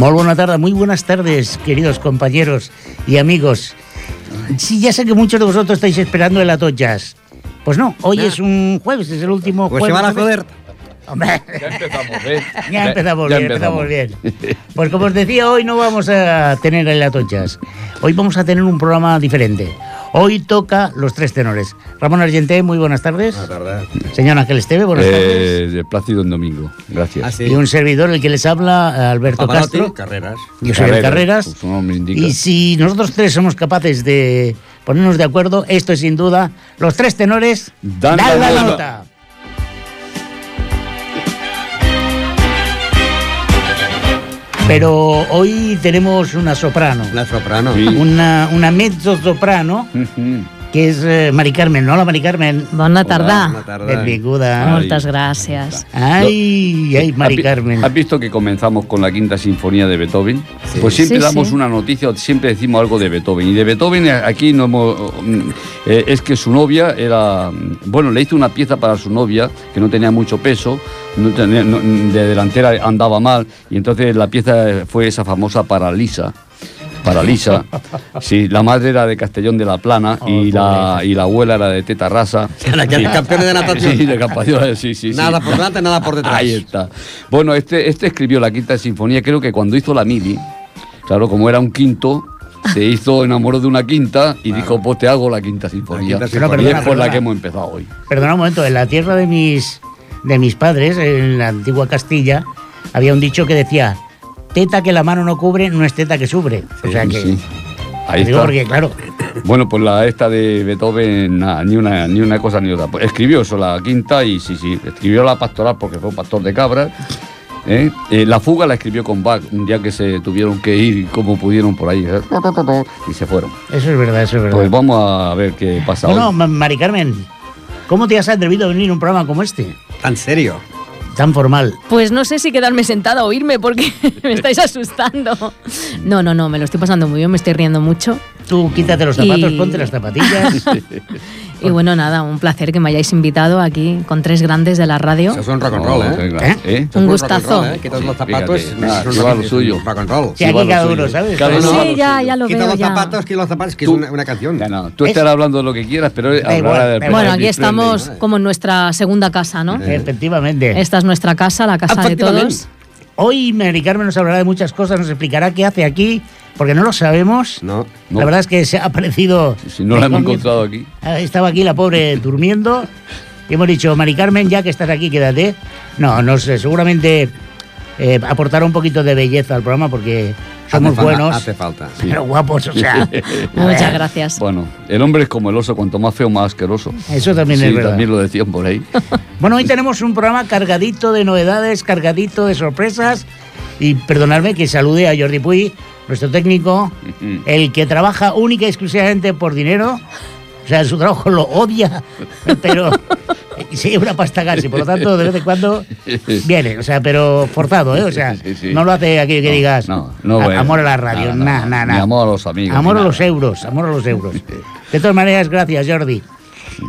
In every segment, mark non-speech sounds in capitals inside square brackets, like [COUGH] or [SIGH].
Muy buena tarde, muy buenas tardes, queridos compañeros y amigos. Sí, ya sé que muchos de vosotros estáis esperando el Atot Jazz. Pues no, hoy es un jueves, es el último Pues jueves. se van a joder. Hombre, Ya empezamos, ¿eh? ya empezamos Ya bien, empezamos bien. Pues como os decía, hoy no vamos a tener el Atot Jazz. Hoy vamos a tener un programa diferente. Hoy toca los tres tenores. Ramón Argenté, muy buenas tardes. Señor Ángel Esteve, buenas tardes. Eh, Plácido en Domingo, gracias. Ah, sí. Y un servidor, el que les habla, Alberto Castro. carreras. Yo soy el Carreras. pues indica. Y si nosotros tres somos capaces de ponernos de acuerdo, esto es sin duda los tres tenores. Dan dan la la nota. Pero hoy tenemos una soprano, La soprano. Sí. una, una mezzo soprano. Que es eh, Mari Carmen. Hola, Mari Carmen. Bona tarda. Bona tarda. Benvinguda. Ay. Moltes gràcies. Ay, ay, Mari ¿Has vi- Carmen. ¿Has visto que comenzamos con la quinta sinfonía de Beethoven? Pues siempre Sí, damos sí. una noticia, siempre decimos algo de Beethoven. Y de Beethoven eh, aquí no hemos, mm, eh, es que su novia era, bueno, le hizo una pieza para su novia que no tenía mucho peso, no tenía- no- de delantera andaba mal y entonces la pieza fue esa famosa para Lisa. Para Lisa, [LAUGHS] sí, la madre era de Castellón de la Plana y, la, y la abuela era de Teta Rasa. La [LAUGHS] que- campeona de natación. Sí, de campeón, sí, sí. sí. Nada por delante, nada por detrás. Ahí está. Bueno, este, este escribió la quinta sinfonía, creo que cuando hizo la mili, claro, como era un quinto, se hizo enamoró de una quinta y dijo, pues te hago la quinta sinfonía. quinta y sinfonía. es Perdona, por la que hemos empezado hoy. Perdona un momento, en la tierra de mis, de mis padres, en la antigua Castilla, había un dicho que decía, teta que la mano no cubre no es teta que sube. o sea que... Sí. Ahí digo está. porque, claro, Bueno, pues la esta de Beethoven, nada, ni una, ni una cosa ni otra. Pues escribió eso, la quinta, y sí, sí, escribió la pastoral porque fue pastor de cabras. ¿eh? Eh, la fuga la escribió con Bach, un día que se tuvieron que ir como pudieron por ahí. ¿eh? Y se fueron. eso es verdad, eso es verdad. Pues vamos a ver qué pasa bueno, hoy. Ma- Mari Carmen, ¿cómo te has atrevido a venir a un programa como este? Tan serio. Tan formal. Pues no sé si quedarme sentada o oírme porque [LAUGHS] me estáis asustando. [LAUGHS] No, no, no, me lo estoy pasando muy bien, me estoy riendo mucho. Tú quítate los zapatos, Y- ponte las zapatillas. [LAUGHS] Y bueno, nada, un placer que me hayáis invitado aquí con tres grandes de la radio. Eso es un rock and roll, No, ¿eh? ¿Eh? ¿eh? Un gustazo. roll, ¿eh? Quitas los zapatos. fíjate, rock- lo suyo. Rock and roll. Sí, aquí cada uno, ¿sabes? Cada uno Sí, lo ya, ya lo Quita veo los ya. zapatos, quita los zapatos, que Tú- es una, una canción. Ya, no, tú Es- estarás hablando de lo que quieras, pero Da hablará igual, del da igual. Bueno, aquí estamos como en nuestra segunda casa, ¿no? Efectivamente. Esta es nuestra casa, la casa de Efectivamente. todos. Hoy Mari Carmen nos hablará de muchas cosas, nos explicará qué hace aquí, porque no lo sabemos. No. No. La verdad es que se ha aparecido. Si no la hemos encontrado aquí. ah, Estaba aquí la pobre [LAUGHS] durmiendo. Y hemos dicho, Mari Carmen, ya que estás aquí, quédate. No, nos eh, seguramente eh, aportará un poquito de belleza al programa porque somos Hace buenos, Hace falta. pero guapos, o sea. [LAUGHS] Muchas gracias. Bueno, el hombre es como el oso, cuanto más feo, más asqueroso. Eso también sí, es verdad. también lo decían por ahí. [LAUGHS] Bueno, hoy tenemos un programa cargadito de novedades, cargadito de sorpresas. Y perdonadme que salude a Jordi Puy, nuestro técnico, [LAUGHS] el que trabaja única y exclusivamente por dinero. O sea, su trabajo lo odia, pero [LAUGHS] lleva una pasta gas y por lo tanto de vez en cuando viene, o sea, pero forzado, ¿eh? O sea, Sí, sí. no lo hace aquello que No, digas no, no, a- bueno. amor a la radio, Nada, nada. Ni amor a los amigos, Amor a los euros, amor a los euros. [LAUGHS] De todas maneras, gracias, Jordi.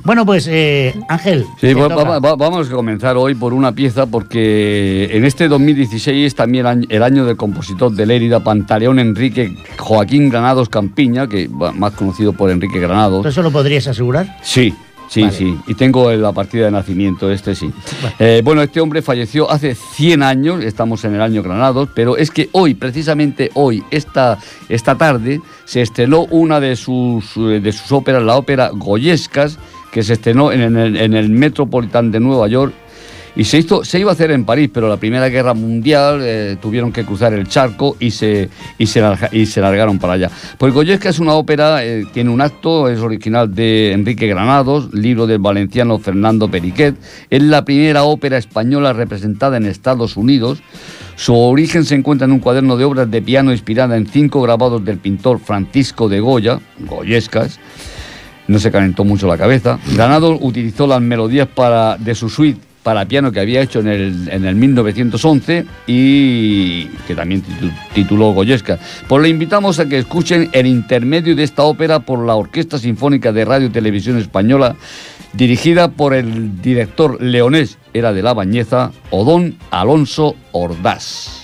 Bueno, pues, eh, Ángel. Sí, te va- toca. va- va- vamos a comenzar hoy por una pieza porque en este 2016 es también el año, el año del compositor de Lérida, Pantaleón Enrique Joaquín Granados Campiña, que más conocido por Enrique Granados. ¿Tú eso lo podrías asegurar? Sí, sí, Vale. sí. Y tengo la partida de nacimiento, este sí. Eh, bueno, este hombre falleció hace 100 años, estamos en el año Granados, pero es que hoy, precisamente hoy, esta, esta tarde, se estrenó una de sus, eh, de sus óperas, la ópera Goyescas, que se estrenó en el, en el Metropolitan de Nueva York. Y se, hizo, se iba a hacer en París, pero la Primera Guerra Mundial eh, tuvieron que cruzar el charco y se, y se, larga- y se largaron para allá. Pues Goyesca es una ópera, eh, tiene un acto, es original de Enrique Granados, libro del valenciano Fernando Periquet. Es la primera ópera española representada en Estados Unidos. Su origen se encuentra en un cuaderno de obras de piano inspirada en cinco grabados del pintor Francisco de Goya, Goyescas. No se calentó mucho la cabeza. Granados utilizó las melodías para, de su suite para piano que había hecho en el, en el 1911 y que también titu- tituló Goyesca. Pues le invitamos a que escuchen el intermedio de esta ópera por la Orquesta Sinfónica de Radio y Televisión Española, dirigida por el director leonés, era de la Bañeza, Odón Alonso Ordaz.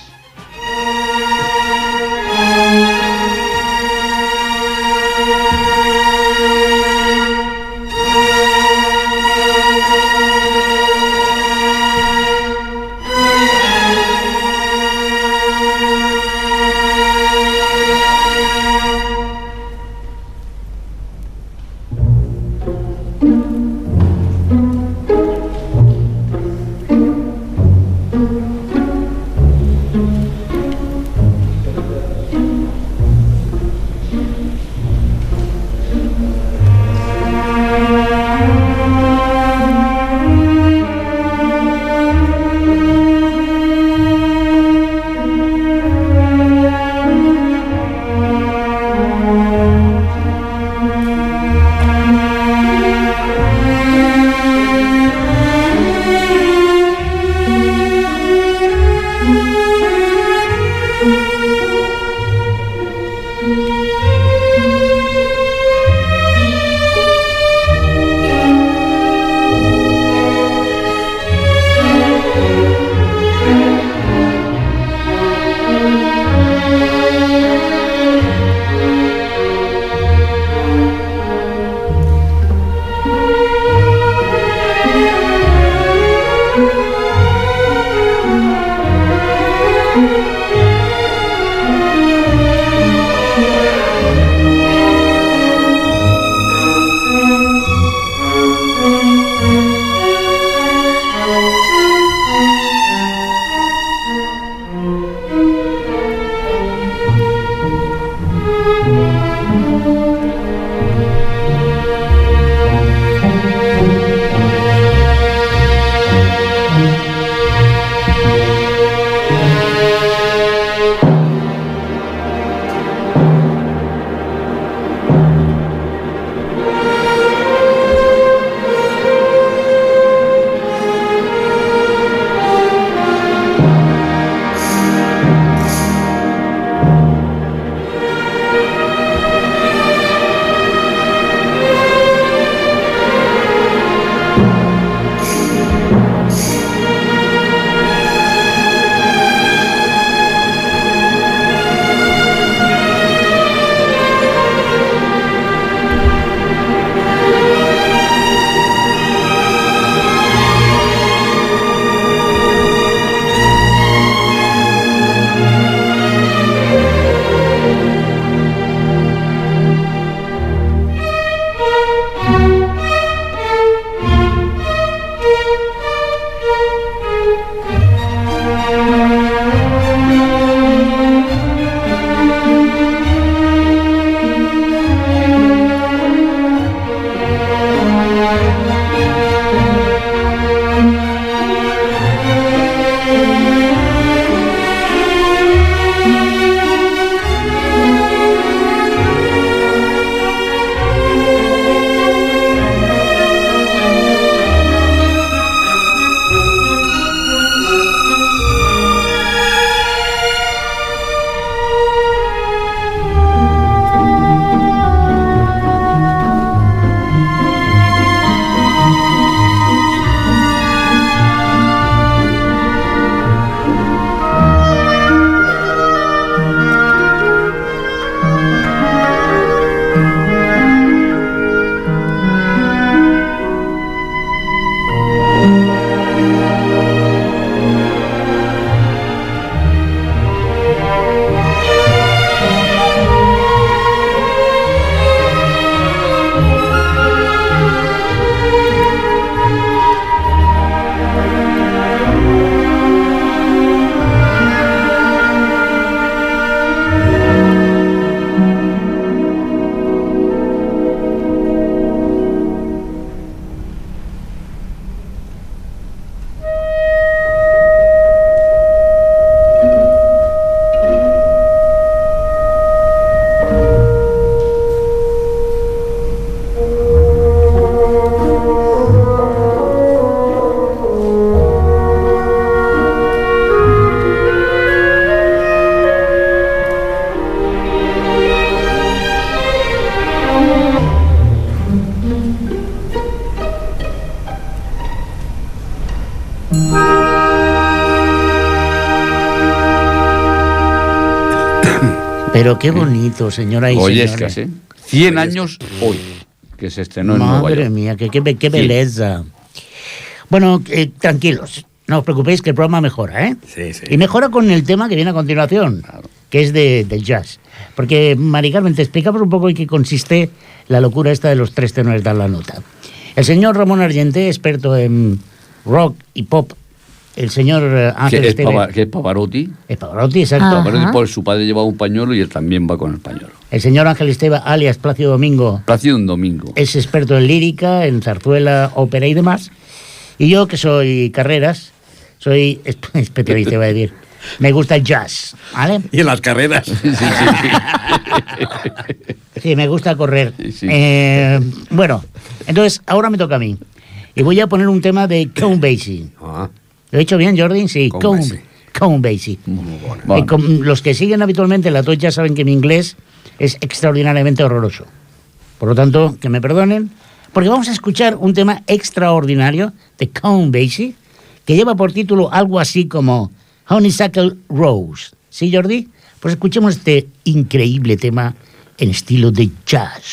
Pero qué bonito, señora y Oye, es señores. así. 100 años hoy, que se estrenó en Nueva Madre York. mía, qué, qué, qué belleza. Bueno, eh, tranquilos, no os preocupéis que el programa mejora, ¿eh? Sí, sí. Y mejora con el tema que viene a continuación, que es de, del jazz. Porque, Mari Carmen, te explicamos un poco en qué consiste la locura esta de los tres tenores dar la nota. El señor Ramón Argenté, experto en rock y pop. El señor eh, Ángel Que es, Esteve- Pava- que es Pavarotti. es Pavarotti, exacto. Pavarotti, por su padre llevaba un pañuelo y él también va con el pañuelo. El señor Ángel Esteva, alias Plácido Domingo, Plácido domingo. es experto en lírica, en zarzuela, ópera y demás. Y yo, que soy carreras, soy esp- [LAUGHS] especialista, iba a decir. Me gusta el jazz, ¿vale? Y en las carreras. [LAUGHS] Sí, me gusta correr. Sí, sí. Eh, bueno, entonces ahora me toca a mí. Y voy a poner un tema de Count Basie. Ah, ¿Lo he dicho bien, Jordi? Sí, Count Count, Basie. Bueno. Eh, com- los que siguen habitualmente la tocha saben que mi inglés es extraordinariamente horroroso. Por lo tanto, que me perdonen, porque vamos a escuchar un tema extraordinario de Count Basie que lleva por título algo así como Honeysuckle Rose. ¿Sí, Jordi? Pues escuchemos este increíble tema en estilo de jazz.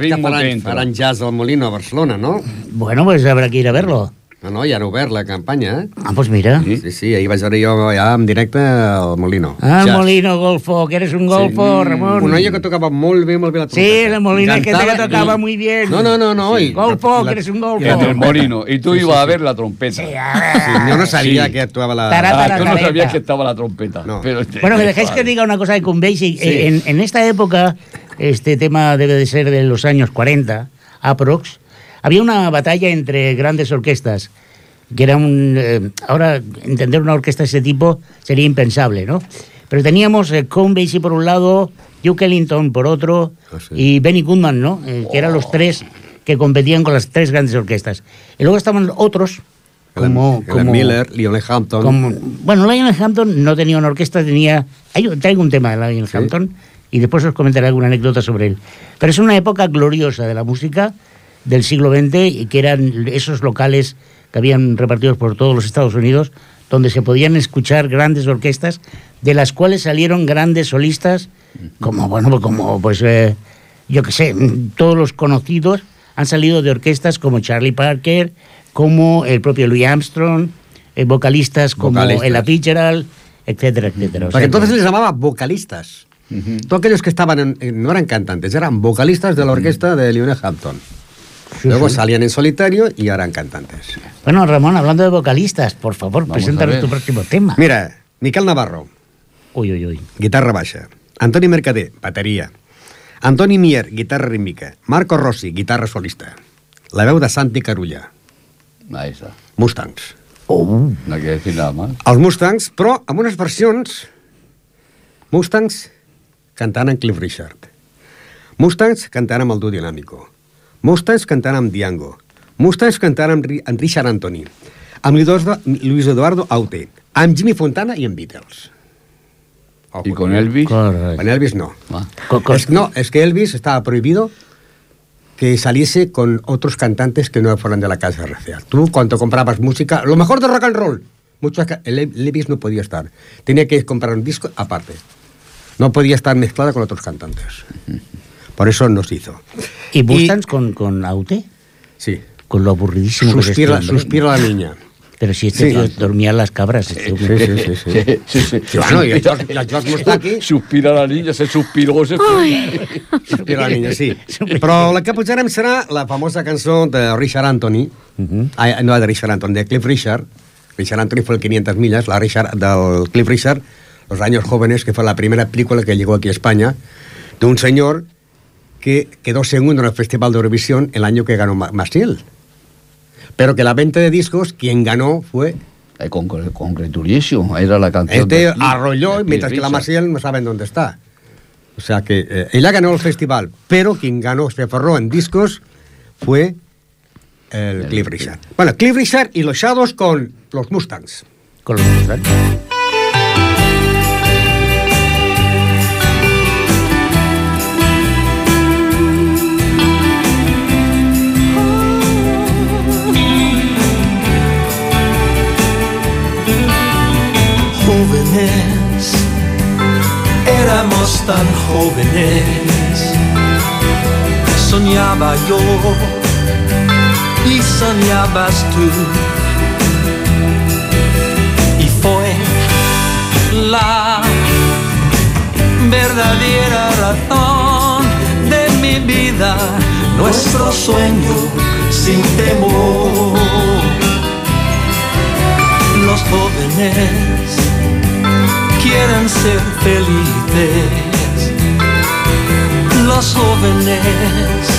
Ritmo, qué saps ritmo faran, que jazz al Molino a Barcelona, no? Bueno, pues habrá que ir a verlo. No, no, ja han obert la campanya, eh? Ah, pues mira. Sí, sí, ahir vaig veure jo ja en directe al Molino. Ah, el Jazz. Molino Golfo, que eres un golfo, Ramón. Un noia que tocava molt bé, molt bé la Sí, trompeta. el Molino es que te Cantava tocaba i- muy bien. No, no, no, no. i- Golfo, la- que eres un golfo. En el Molino. Y tú ibas a ver la trompeta. Sí, a Sí, jo no sabia Sí. que actuava la... Tarà, Ah, tú no sabías que estaba la trompeta. No. Pero Bueno, me dejáis que diga una cosa de Conveysi. Eh, En, en esta época, este tema debe de ser de los años 40, aprox, había una batalla entre grandes orquestas, que era un... eh, ahora, entender una orquesta de ese tipo sería impensable, ¿no? Pero teníamos eh, Conveysi por un lado, Duke Ellington por otro, Ah, sí. y Benny Goodman, ¿no? Eh, que eran los tres que competían con las tres grandes orquestas. Y luego estaban otros, como... Helen como Miller, Lionel Hampton. como- bueno, Lionel Hampton no tenía una orquesta, tenía... Hay, traigo un tema de Lionel Sí. Hampton y después os comentaré alguna anécdota sobre él. Pero es una época gloriosa de la música del siglo XX y que eran esos locales que habían repartidos por todos los Estados Unidos donde se podían escuchar grandes orquestas de las cuales salieron grandes solistas como, bueno, como pues eh, yo qué sé, todos los conocidos han salido de orquestas como Charlie Parker, como el propio Louis Armstrong, eh, vocalistas como Vocalistas. Ella Fitzgerald, etcétera, etcétera. O sea entonces les llamaba vocalistas. Todos aquellos que estaban en- en- no eran cantantes, eran vocalistas de la orquesta de Lionel Hampton. Sí, Luego sí. salían en solitario y eran cantantes. Bueno, Ramón, hablando de vocalistas, por favor, Vamos preséntanos tu próximo tema. Mira, Miquel Navarro, Uy, uy, uy. guitarra baixa. Antoni Mercader, bateria. Antoni Mier, guitarra rítmica. Marco Rossi, guitarra solista. La veu de Santi Carulla, Ahí está. Mustangs. Oh, No que decir nada más. Els Mustangs, però amb unes versions... Mustangs cantant amb Cliff Richard. Mustangs cantant amb el duo Dinámico. Mustangs cantant amb Diango. Mustangs cantant amb, Ri- amb Richard Anthony. Amb Luis Eduardo, Luis Eduardo Aute. Amb Jimmy Fontana i amb Beatles. Ojo, Y con Elvis. correcto. Con Elvis no. Ah. Es- no, es que Elvis estaba prohibido que saliese con otros cantantes que no fueran de la casa RCA. Tú, cuando comprabas música, lo mejor de rock and roll, muchos, El- Elvis no podía estar. Tenía que comprar un disco aparte. No podía estar mezclada con otros cantantes. Por eso no se hizo. ¿Y Mustangs con, con Aute? Sí. Con lo aburridísimo que es este Suspira, suspira la niña. Pero si este Sí. tío dormía las cabras, este. Sí, sí, sí. sí. [LAUGHS] Sí, sí, sí. Sí, bueno, y el George, [LAUGHS] y Suspira la niña, se suspiró, se fue. Suspira la niña, sí. [LAUGHS] Però la que posarem serà la famosa cançó de Richard Anthony, ah, no de Richard Anthony, de Cliff Richard. Richard Anthony fue el 500 millas, la Richard, del Cliff Richard, Los años jóvenes, que fue la primera película que llegó aquí a España, de un señor que quedó segundo en el Festival de Eurovisión el año que ganó Ma- Maciel. Pero que la venta de discos, quien ganó fue Eh, con, con, con Greturiesio, era la canción. este de arrolló, de mientras que la. Maciel no saben dónde está. O sea que eh, ella ganó el festival, pero quien ganó, se forró en discos, fue el El- Cliff Richard. Bueno, Cliff Richard y los Shadows con los Mustangs. Con los Mustangs. Soñaba yo y soñabas tú. Y fue la verdadera razón de mi vida, nuestro sueño sin temor. Los jóvenes quieren ser felices. Los jóvenes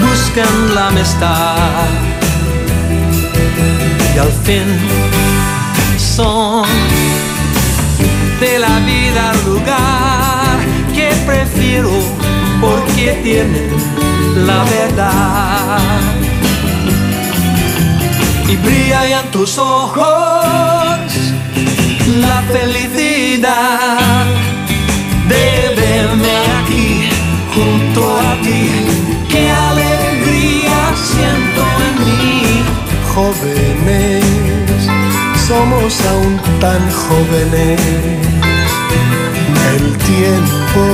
buscan la amistad y al fin son de la vida lugar que prefiero porque tienen la verdad y brilla en tus ojos la felicidad de verme aquí junto a ti. Siento en mí. Jóvenes, somos aún tan jóvenes. El tiempo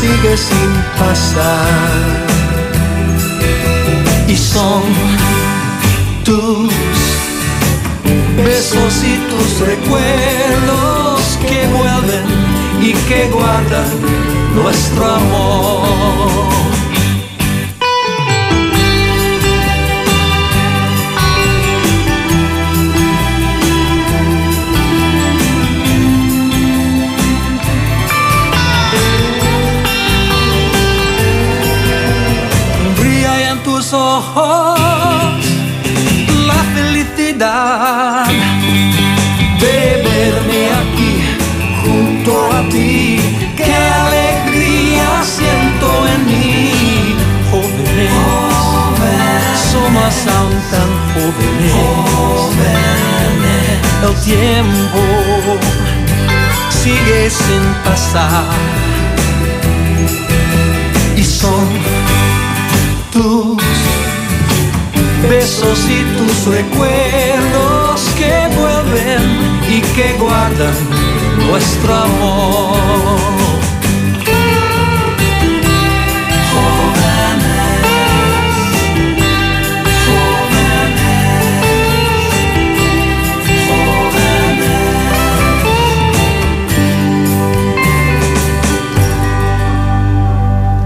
sigue sin pasar. Y son tus besos y tus recuerdos que vuelven y que guardan nuestro amor. Ojos la felicidad de verme aquí junto a ti. Qué alegría siento en mí, jóvenes, somos aún tan jóvenes. El tiempo sigue sin pasar y son tus besos y tus recuerdos que vuelven y que guardan nuestro amor.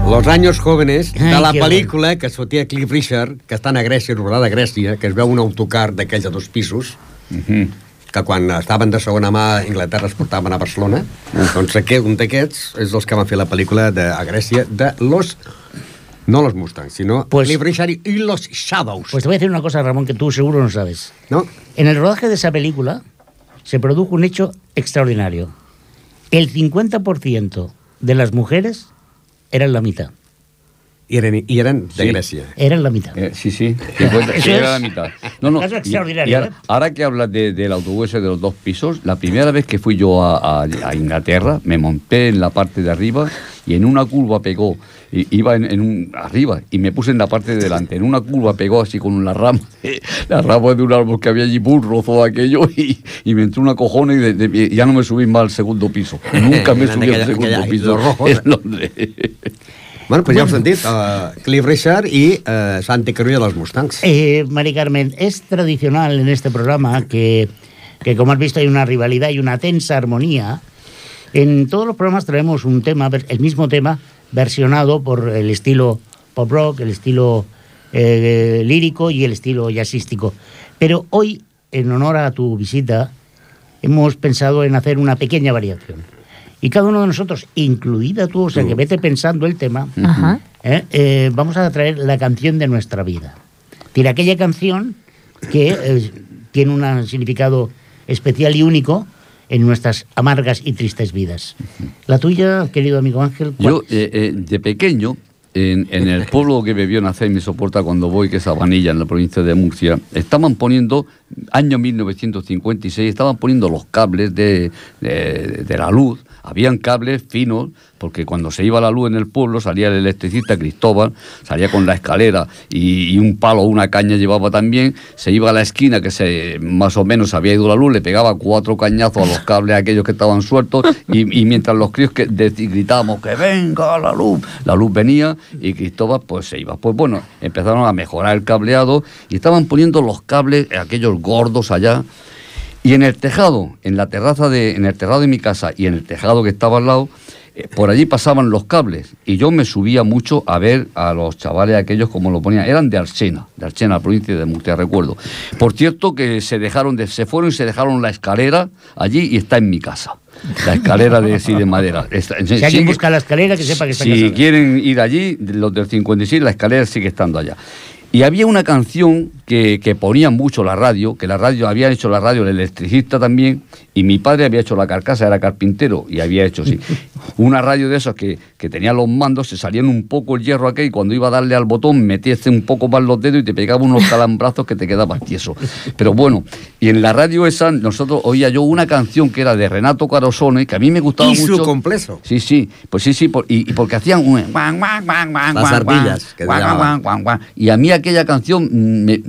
Los años jóvenes de la que pel·lícula que sortia Cliff Richard, que està a Grècia, rodada a Grècia, que es veu un autocar d'aquells de dos pisos, que quan estaven de segona mà a Inglaterra es portaven a Barcelona, doncs aquest, un d'aquests és els que van fer la pel·lícula de, a Grècia de los... No los Mustangs, sino Pues- Cliff Richard y los Shadows. Pues te voy a decir una cosa, Ramón, que tú seguro no sabes. ¿No? En el rodaje de esa película se produjo un hecho extraordinario. El 50% de las mujeres eran la mitad. I eren, i eren de Sí. Grècia. Eran la mitad. Eh, sí, sí, 50, Eso sí, era es la mitad. No, no, caso y- extraordinario, y ahora, ¿eh? ahora que hablas de- del autobús de los dos pisos, la primera vez que fui yo a, a- a Inglaterra, me monté en la parte de arriba y en una curva pegó, y, iba en, en un, arriba y me puse en la parte de delante, en una curva pegó así con la rama, la rama de un árbol que había allí, burro, todo aquello, y, y me entró una cojona y, de- de- ya no me subí más al segundo piso. Nunca me [LAUGHS] subí al segundo aquella- piso los rojos. en Londres. Bueno, pues ja heu sentit, uh, Cliff Richard i uh, Santi Carrillo dels Mustangs. Eh, Mari Carmen, es tradicional en este programa que, que, como has visto, hay una rivalidad y una tensa armonía. En todos los programas traemos un tema, el mismo tema, versionado por el estilo pop rock, el estilo eh, lírico y el estilo jazzístico. Pero hoy, en honor a tu visita, hemos pensado en hacer una pequeña variación. Y cada uno de nosotros, incluida tú, o sea, que vete pensando el tema, Ajá. ¿eh? Eh, vamos a traer la canción de nuestra vida. Decir, aquella canción que tiene un significado especial y único en nuestras amargas y tristes vidas. La tuya, querido amigo Ángel, ¿cuál Yo, eh, eh, de pequeño, en, en el pueblo que me vio nacer y me soporta cuando voy, que es Abanilla, en la provincia de Murcia, estaban poniendo, año 1956, estaban poniendo los cables de, de- de la luz. Habían cables finos, porque cuando se iba la luz en el pueblo salía el electricista Cristóbal, salía con la escalera y, un palo o una caña llevaba también, se iba a la esquina que se más o menos había ido la luz, le pegaba cuatro cañazos a los cables aquellos que estaban sueltos y, y mientras los críos que gritábamos que venga la luz, la luz venía y Cristóbal pues se iba. Pues bueno, empezaron a mejorar el cableado y estaban poniendo los cables, aquellos gordos allá. Y en el tejado, en la terraza de, en el tejado de mi casa y en el tejado que estaba al lado, eh, por allí pasaban los cables y yo me subía mucho a ver a los chavales aquellos como lo ponían. Eran de Arsena, de Arsena, la provincia de Murcia, recuerdo. Por cierto que se dejaron, de, se fueron y se dejaron la escalera allí y está en mi casa. La escalera de, sí, de madera. Está- si alguien sigue- busca la escalera, que sepa que está si casada. quieren ir allí, los del 56, la escalera sigue estando allá. Y había una canción que, que ponían mucho la radio, que la radio, habían hecho la radio el electricista también, y mi padre había hecho la carcasa, era carpintero, y había hecho, sí, [LAUGHS] una radio de esas que, que tenía los mandos, se salían un poco el hierro aquel, y cuando iba a darle al botón, metías un poco más los dedos y te pegaba unos calambrazos que te quedabas tieso. Pero bueno, y en la radio esa, nosotros oía yo una canción que era de Renato Carosone, que a mí me gustaba Y su mucho. completo. Sí, sí, pues sí, sí, por- y, y porque hacían un... Las ardillas, que. Y a mí aquella canción me,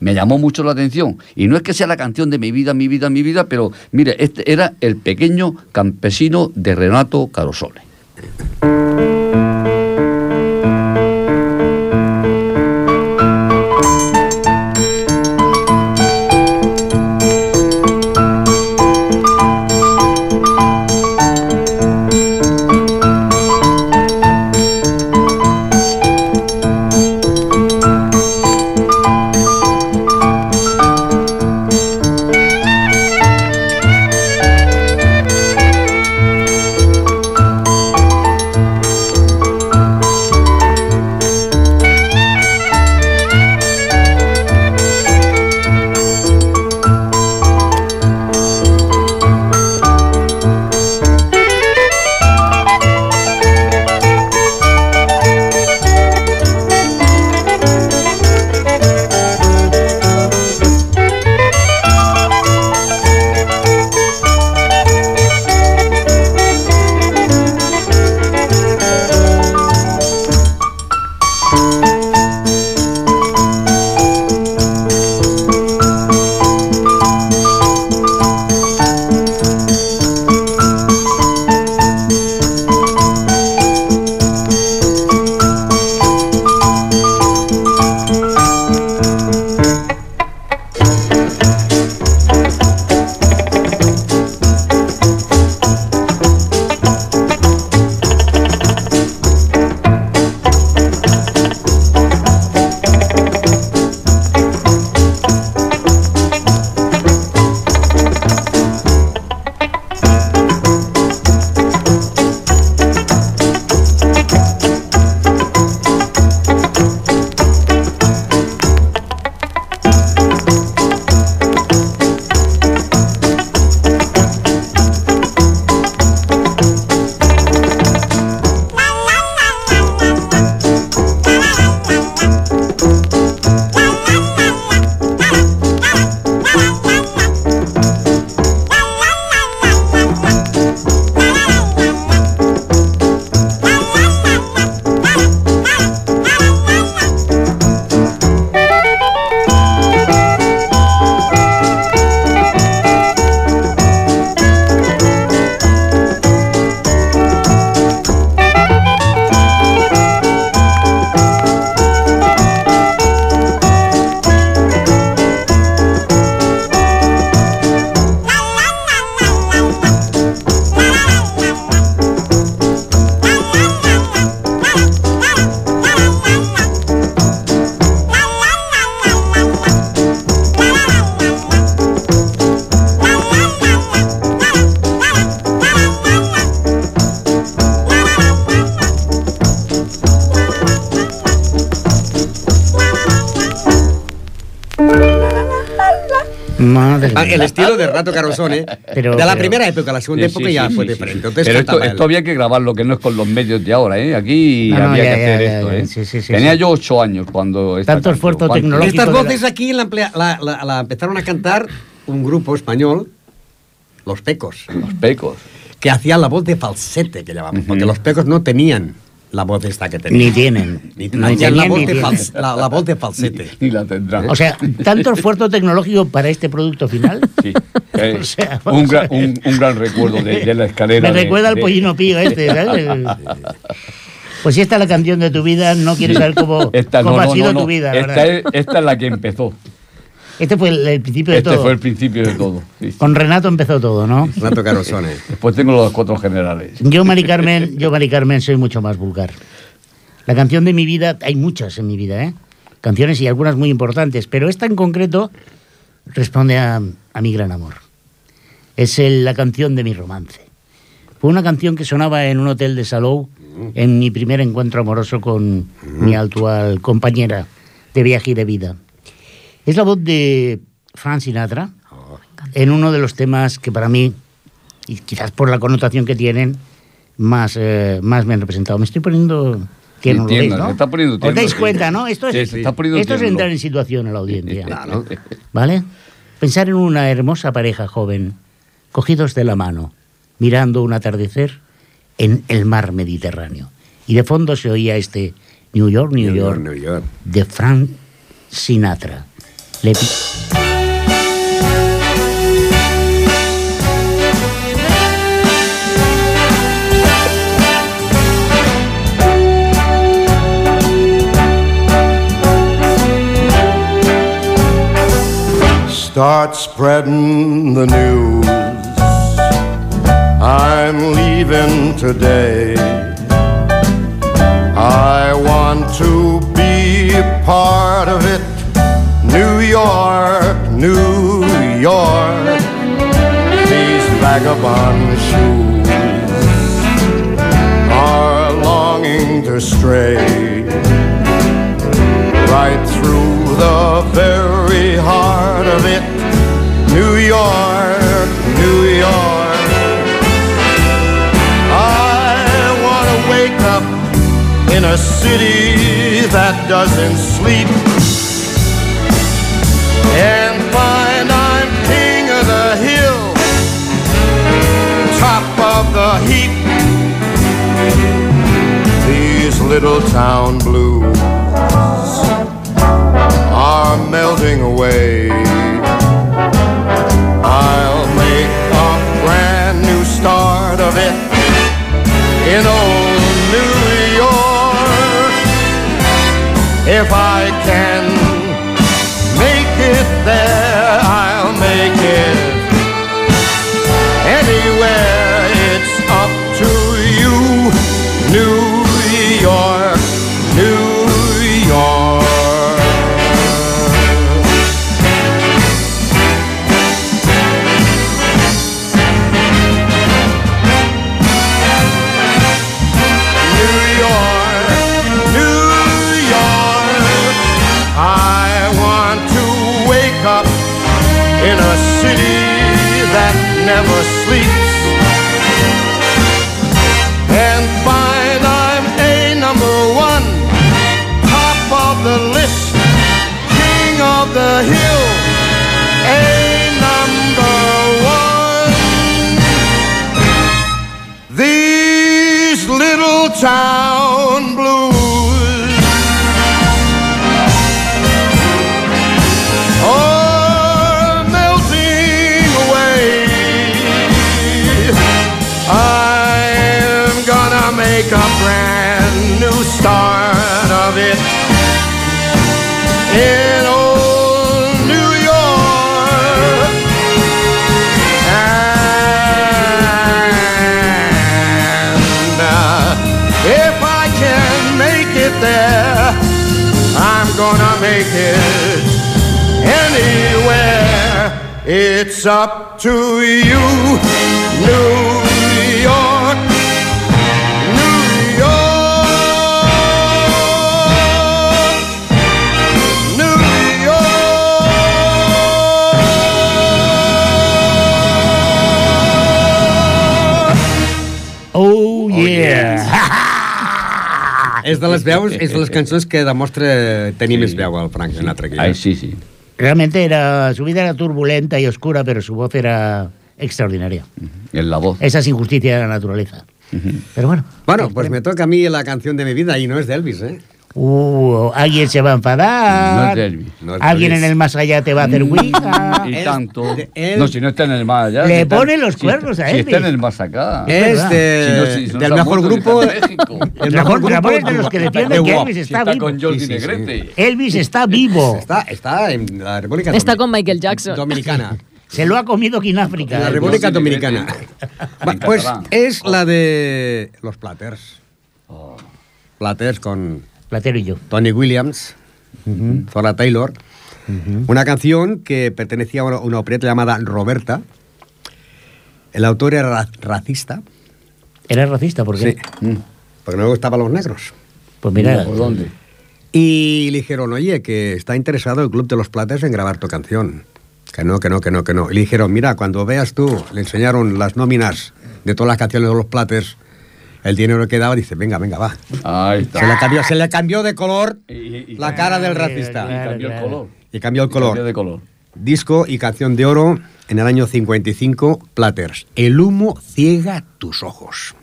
me llamó mucho la atención. Y no es que sea la canción de mi vida, mi vida, mi vida, pero mire, este era el pequeño campesino de Renato Carosone. Renato Carosone, Pero- de la pero- primera época, la segunda Sí, época sí, ya sí, fue sí, diferente. Pero esto, esto había que grabarlo, que no es con los medios de ahora, ¿eh? Aquí No, no, había ya, que ya, hacer ya, esto, ya, ¿eh? sí, sí, sí, Tenía sí. yo ocho años cuando... Tanto esfuerzo tecnológico. Estas de la- voces aquí la, la- la- la empezaron a cantar un grupo español, Los Pecos, Los pecos. que hacían la voz de falsete, que llamaban, porque los Pecos no tenían la voz esta que tenían. Ni tienen. Ni No hacían la, voz ni de tienen. fals- la, la voz de falsete. Ni la tendrán. O sea, tanto esfuerzo tecnológico para este producto final. Sí. Eh, [LAUGHS] O sea, vamos un, gran, a ver. un, un gran recuerdo de, de la escalera. Me de- recuerda al de- pollino pío este, ¿sabes? [LAUGHS] Pues si esta es la canción de tu vida, no quieres saber cómo, Esta, cómo no, ha no, sido no, tu vida, esta ¿verdad? es, esta es la que empezó. Este fue el, el principio de Este todo. fue el principio de todo. sí, sí. Con Renato empezó todo, ¿no? Renato Carosone. Después tengo los cuatro generales. Yo, Mari Carmen, yo, Mari Carmen, soy mucho más vulgar. La canción de mi vida, hay muchas en mi vida, ¿eh? Canciones y algunas muy importantes, pero esta en concreto responde a, a mi gran amor. Es el- la canción de mi romance. Fue una canción que sonaba en un hotel de Salou en mi primer encuentro amoroso con mi actual compañera de viaje y de vida. Es la voz de Frank Sinatra en uno de los temas que para mí, y quizás por la connotación que tienen, más, eh, más me han representado. Me estoy poniendo tierno, Sí, ¿lo veis, no? poniendo ¿Os dais cuenta, no? Esto es, Sí, se está poniendo esto es entrar en situación a la audiencia. [LAUGHS] Claro. ¿Vale? Pensar en una hermosa pareja joven, cogidos de la mano, mirando un atardecer en el mar Mediterráneo. Y de fondo se oía este New York, New, York, New York. de Frank Sinatra. Le Start spreading the news. I'm leaving today. I want to be part of it. New York, New York. These vagabond shoes are longing to stray right through the very heart of it. New York, New York. I want to wake up in a city that doesn't sleep and find I'm king of the hill, top of the heap. These little town blues are melting away. I'll make a brand new start of it in old New York. If I can New It's up to you, New York. New York. New York. Oh, oh yeah. Yeah. [LAUGHS] és de les veus, és de les cançons que demostra tenir sí. més veu al Frank Sinatra. Sí. Ai, sí, sí. Realmente era, su vida era turbulenta y oscura, pero su voz era extraordinaria. En la voz. Esa es injusticia de la naturaleza. Pero bueno. Bueno, pues me toca a mí la canción de mi vida y no es de Elvis, ¿eh? Uh, alguien se va a enfadar. No es de Elvis. No es de alguien en el más allá te va a hacer ouija. Y Es tanto. de él. No, si no está en el más allá. Le si está- pone los si- cuernos a Si Elvis. está en el más acá. Es de, Si no, si- si del mejor si grupo. está en México. el mejor grupo es de los que de defienden que. Elvis Si está está vivo. con Jordi Sí, sí, sí. Negrete. Elvis está [LAUGHS] vivo. Está, está en la República Está Domin- con Michael Jackson. Dominicana. Se lo ha comido aquí en África. La Jordi República. Dominicana. [LAUGHS] Pues es la de los Platters. Platters con Platero y yo. Tony Williams, Zora Taylor. Una canción que pertenecía a una, opereta llamada Roberta. El autor era ra- racista, Era racista, ¿por qué? sí, porque no le gustaban los negros. Pues mira, ¿Por dónde? Y le dijeron, oye, que está interesado el Club de los Platters en grabar tu canción. Que no, que no, que no, que no. Y le dijeron, mira, cuando veas tú, le enseñaron las nóminas de todas las canciones de los Platters, el dinero que daba, dice, venga, venga, va. Ahí está. Se le cambió, se le cambió de color Y- y- y- la cara del racista. claro. cambió el color. Y cambió el Y cambió color. de color. Disco y canción de oro en el año 55, Platters. El humo ciega tus ojos.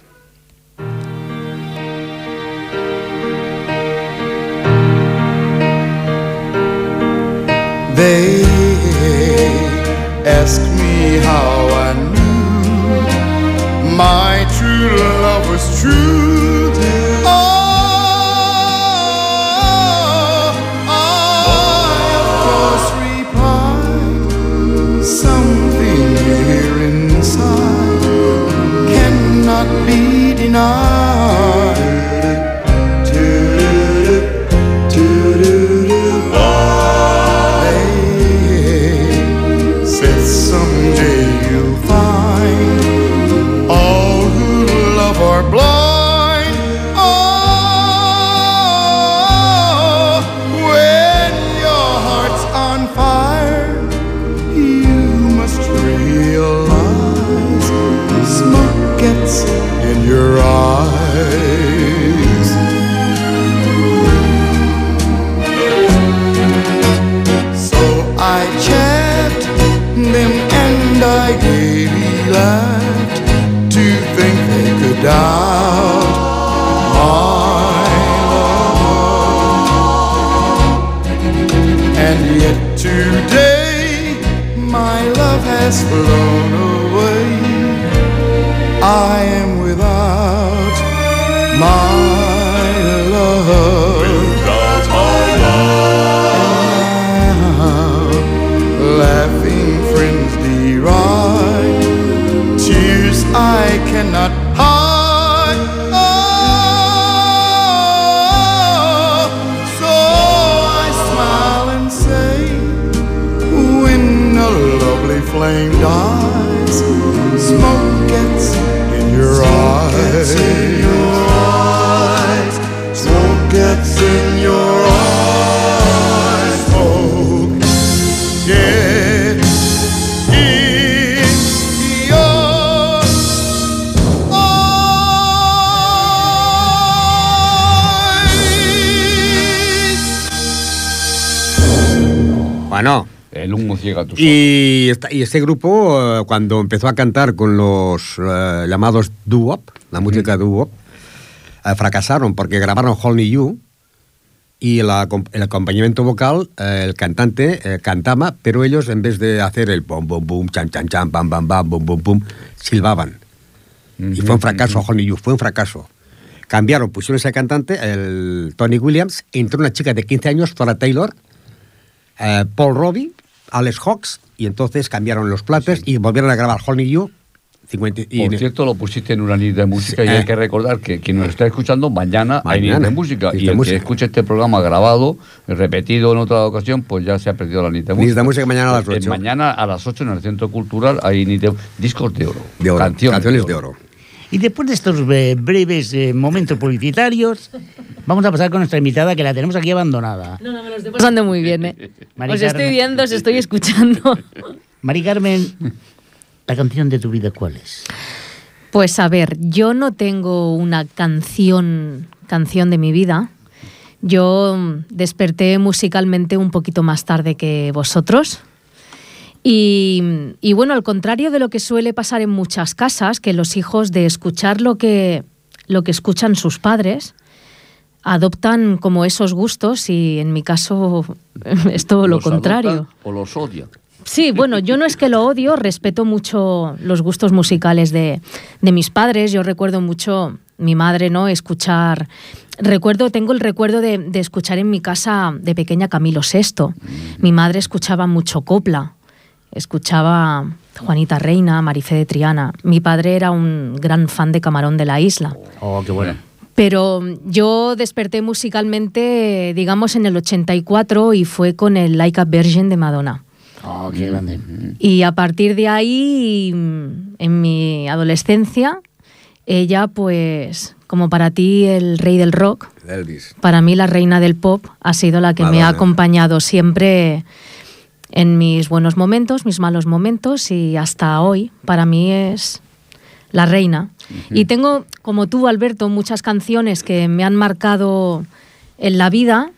They ask me how I knew my true love was true. Oh, I of course replied, something here inside cannot be denied. Ojos. Y, esta- y este grupo, eh, cuando empezó a cantar con los eh, llamados doo-wop, la música doo-wop, eh, fracasaron porque grabaron Only You y el, acom- el acompañamiento vocal, eh, el cantante eh, cantaba, pero ellos en vez de hacer el bom, bom, bum, chan, chan, chan, bam, bam, bam, bum, bum, bum, silbaban. Y fue un fracaso, Only You, fue un fracaso. Cambiaron, pusieron ese cantante, el Tony Williams, entró una chica de 15 años, Tora Taylor, eh, Paul Robbie, Alex Hawks, y entonces cambiaron los plates y volvieron a grabar Honey You. 50, y Por cierto, lo pusiste en una nit de música y hay eh. que recordar que quien nos está escuchando, mañana, hay Mañana, de música. Y el música. que escuche este programa grabado, repetido en otra ocasión, pues ya se ha perdido la nit de música. de música mañana a las Eh, ocho. mañana a las 8 en el Centro Cultural hay de, discos de oro. de oro, Canciones, de oro. Y después de estos eh, breves eh, momentos publicitarios, vamos a pasar con nuestra invitada que la tenemos aquí abandonada. No, no, me lo estoy pasando muy bien, ¿eh? Mari Os estoy viendo, os estoy escuchando. Mari Carmen, la canción de tu vida, ¿cuál es? Pues a ver, yo no tengo una canción, canción de mi vida. Yo mm, desperté musicalmente un poquito más tarde que vosotros. Y, y bueno, al contrario de lo que suele pasar en muchas casas, que los hijos de escuchar lo que, lo que escuchan sus padres, adoptan como esos gustos y en mi caso [LAUGHS] es todo lo ¿Los contrario. O los odia. Sí, bueno, yo no es que lo odio, respeto mucho los gustos musicales de, de mis padres. Yo recuerdo mucho mi madre, ¿no? Escuchar. Recuerdo, tengo el recuerdo de, de escuchar en mi casa de pequeña Camilo VI. Mi madre escuchaba mucho copla, escuchaba Juanita Reina, Marifé de Triana. Mi padre era un gran fan de Camarón de la Isla. Oh, qué bueno. Pero yo desperté musicalmente, digamos, en el 84 y fue con el Like a Virgin de Madonna. Oh, qué grande. Y a partir de ahí, mm, en mi adolescencia, ella, pues, como para ti el rey del rock, Elvis. para mí la reina del pop ha sido la que me ha acompañado siempre en mis buenos momentos, mis malos momentos y hasta hoy para mí es la reina. Y tengo, como tú, Alberto, muchas canciones que me han marcado en la vida,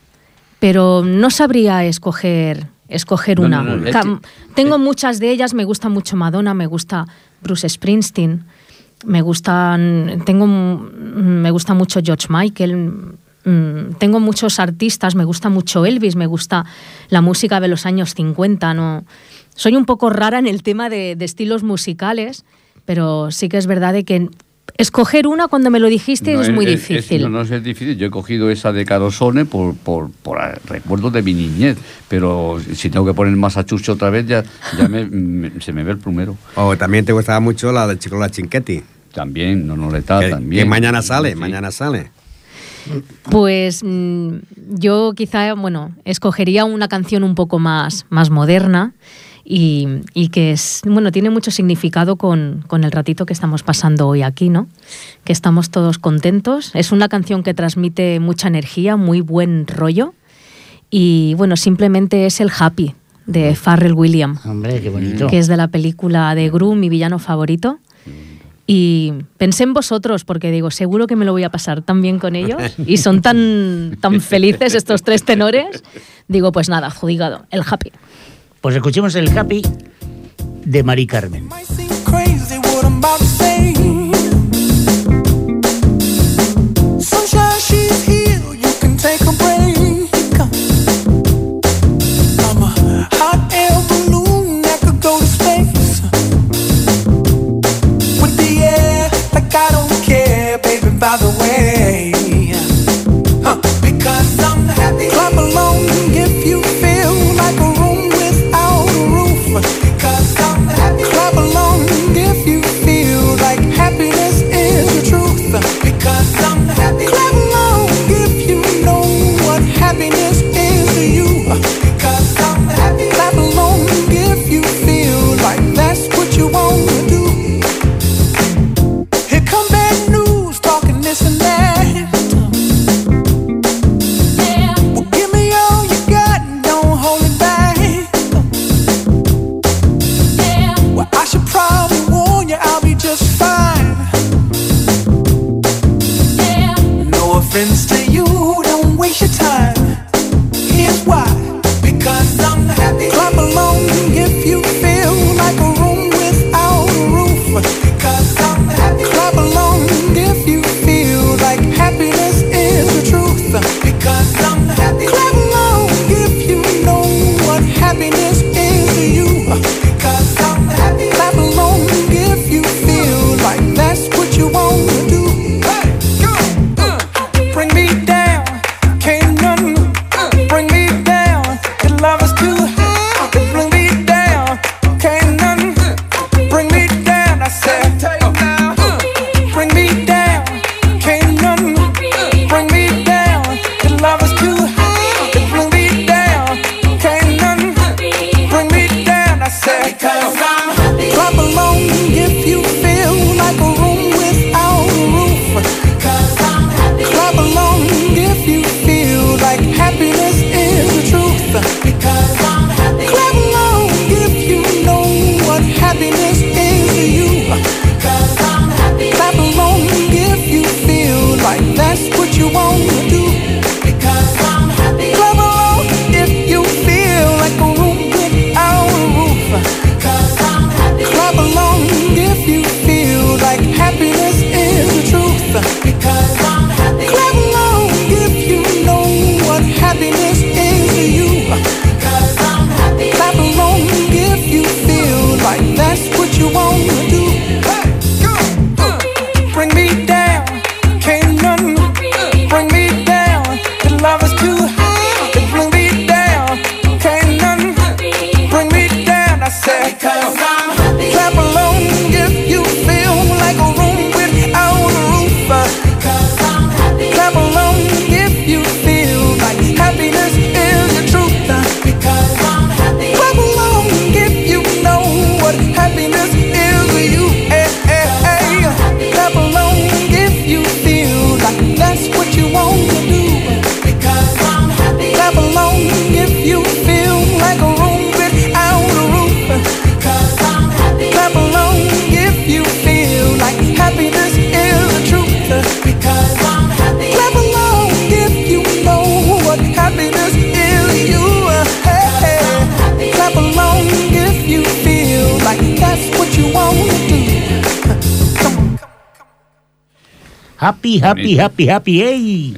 pero no sabría escoger, escoger No, una. no, no, es Cam- que- tengo muchas de ellas, me gusta mucho Madonna, me gusta Bruce Springsteen, me gustan, tengo, me gusta mucho George Michael, mm, tengo muchos artistas, me gusta mucho Elvis, me gusta la música de los años 50, no, soy un poco rara en el tema de, de estilos musicales, pero sí que es verdad de que escoger una cuando me lo dijiste No, es muy es- difícil. no, no es difícil. Yo he cogido esa de Carosone por, por, por recuerdos de mi niñez, pero si tengo que poner Massachusetts otra vez, ya, ya me- me- se me ve el plumero. O también te gustaba mucho la de Chico La Chinquetti. También, no, no le está, también. que mañana sale, Sí. mañana sale. Pues mm, yo quizá, bueno, escogería una canción un poco más, más moderna y, y que es, bueno, tiene mucho significado con, con el ratito que estamos pasando hoy aquí, ¿no? Que estamos todos contentos. Es una canción que transmite mucha energía, muy buen rollo y, bueno, simplemente es el Happy de Pharrell Williams Hombre, qué bonito. que es de la película de Gru, mi villano favorito. Y pensé en vosotros, porque digo, seguro que me lo voy a pasar tan bien con ellos. [LAUGHS] Y son tan, tan felices estos tres tenores. Digo, pues nada, adjudicado, el happy. Pues escuchemos el Happy de Mari Carmen. By the way, Happy, happy, Bonito. happy, happy, ey.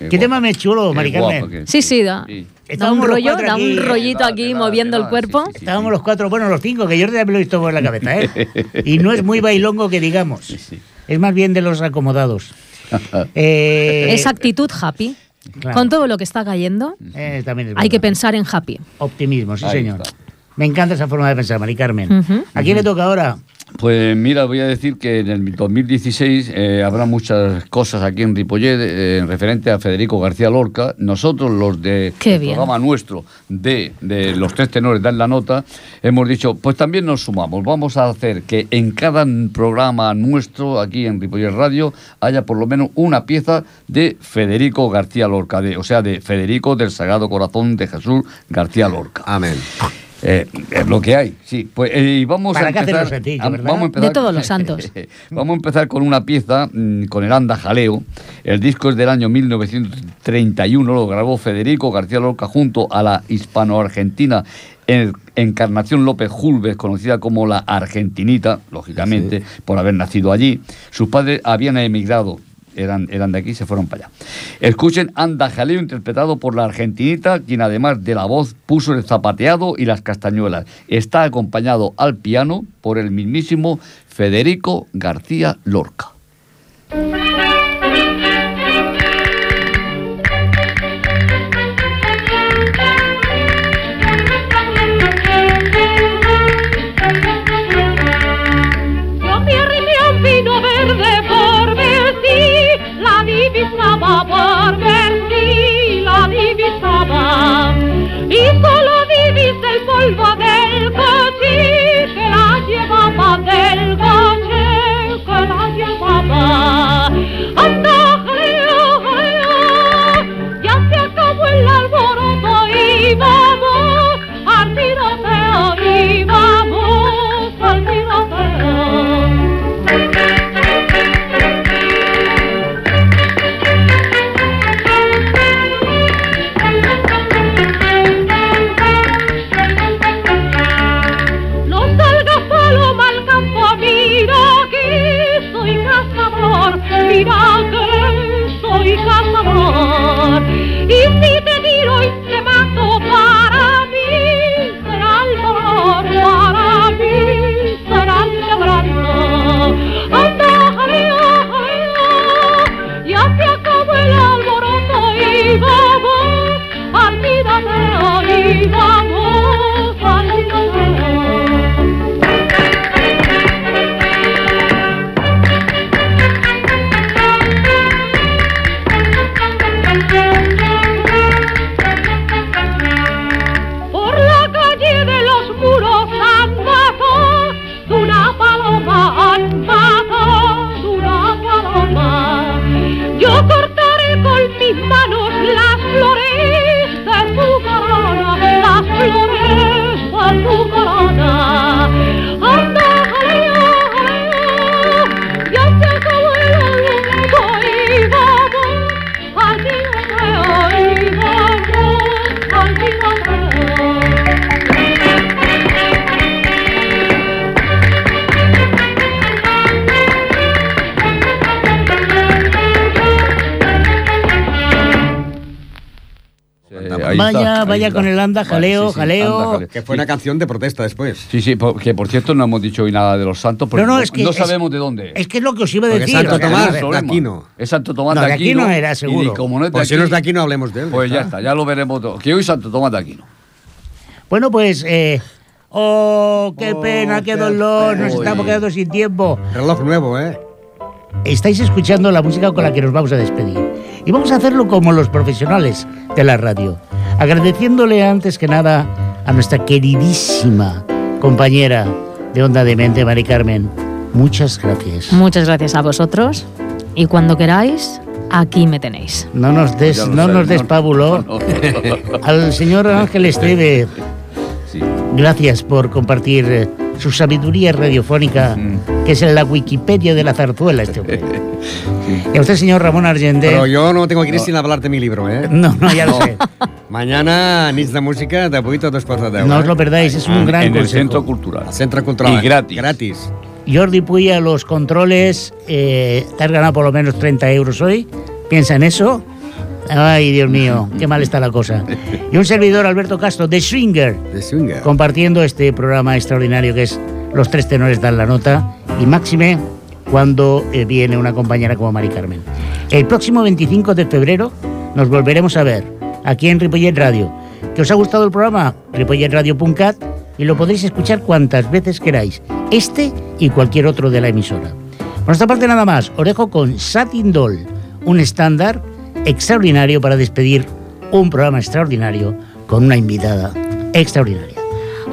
Ey, ¿Qué tema me chulo, Qué Mari guapa Carmen? que es. Sí, sí, da, Sí. da un rollo, da un rollito aquí moviendo el cuerpo. sí, sí, sí. Estábamos los cuatro, bueno, los cinco, que yo ya me lo he visto por la cabeza, ¿eh? [LAUGHS] Y no es muy bailongo que digamos. sí. Es más bien de los acomodados. [LAUGHS] Eh, Esa actitud happy. claro. Con todo lo que está cayendo, eh, también es hay que pensar en happy. Optimismo, sí, Ahí señor. está. Me encanta esa forma de pensar, Mari Carmen. Ujú. ¿A quién le toca ahora? Pues mira, voy a decir que en el 2016 eh, habrá muchas cosas aquí en Ripollet eh, en referente a Federico García Lorca. Nosotros, los de Qué el bien. programa nuestro de, de los tres tenores dan la nota, hemos dicho, pues también nos sumamos. Vamos a hacer que en cada programa nuestro aquí en Ripollet Radio haya por lo menos una pieza de Federico García Lorca, de, o sea, de Federico del Sagrado Corazón de Jesús García Lorca. Amén. Eh, es lo que hay, sí. Pues eh, y vamos Para a que empezar. a- ¿verdad? vamos a empezar De todos los [LAUGHS] santos. vamos a empezar con una pieza mm, con el Anda Jaleo. El disco es del año 1931, lo grabó Federico García Lorca junto a la hispano-argentina en- Encarnación López Julves, conocida como la Argentinita, lógicamente, por haber nacido allí. Sus padres habían emigrado. Eran, eran de aquí, se fueron para allá. Escuchen Anda Jaleo, interpretado por la argentinita, quien además de la voz puso el zapateado y las castañuelas. Está acompañado al piano por el mismísimo Federico García Lorca. Ahí vaya, está, vaya está. con el anda, Vale, jaleo, sí, sí, jaleo. anda, jaleo. Que fue una canción de protesta después. Sí, sí, que por cierto no hemos dicho hoy nada de los santos porque No, no, es que es- sabemos de dónde Es que es lo que os iba a Porque decir. Santo o sea, Tomás ver, de Aquino. Es Santo Tomás No, de de Aquino. Aquino era, seguro. Y como no es de Pues si aquí, no es de aquí, no hablemos de él. pues ya está, ya lo veremos todo. Que hoy es Santo Tomás de Aquino. Bueno, pues. Eh, oh, qué Oh, pena, qué qué dolor, nos estamos quedando sin tiempo. Reloj nuevo, ¿eh? Estáis escuchando la música con la que nos vamos a despedir. Y vamos a hacerlo como los profesionales de la radio. Agradeciéndole antes que nada a nuestra queridísima compañera de Onda de Mente, Mari Carmen. Muchas gracias. Muchas gracias a vosotros y cuando queráis, aquí me tenéis. No nos des, no nos des pábulo. no, no, no. Al señor Ángel Esteve, Sí. gracias por compartir eh, su sabiduría radiofónica, Mm. que es en la Wikipedia de la zarzuela este hombre. [LAUGHS] Y a usted, señor Ramón Argente. Pero yo no tengo que ir sin hablar de mi libro, ¿eh? No, no, ya lo sé. Mañana, nits de música, de 8 a dos quarts de 10. No eh? os lo perdáis, es un Ah, gran en el consejo. Centro Cultural. Al Centre Cultural. Y gratis. Gratis. Jordi Puy a los controles. Eh, te has ganado por lo menos 30 euros hoy. Piensa en eso. Ay, Dios mío, qué mal está la cosa. Y un servidor, Alberto Castro, de Swinger, De Swinger. compartiendo este programa extraordinario que es Los Tres Tenores Dan la Nota y máxime cuando eh, viene una compañera como Mari Carmen. El próximo 25 de febrero nos volveremos a ver aquí en Ripollet Radio. ¿Que os ha gustado el programa? ripolletradio.cat y lo podréis escuchar cuantas veces queráis, este y cualquier otro de la emisora. Por nuestra parte nada más, orejo con Satin Doll, un estándar extraordinario para despedir un programa extraordinario con una invitada extraordinaria.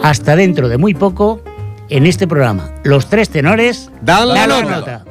Hasta dentro de muy poco en este programa, Los Tres Tenores Dan la nota.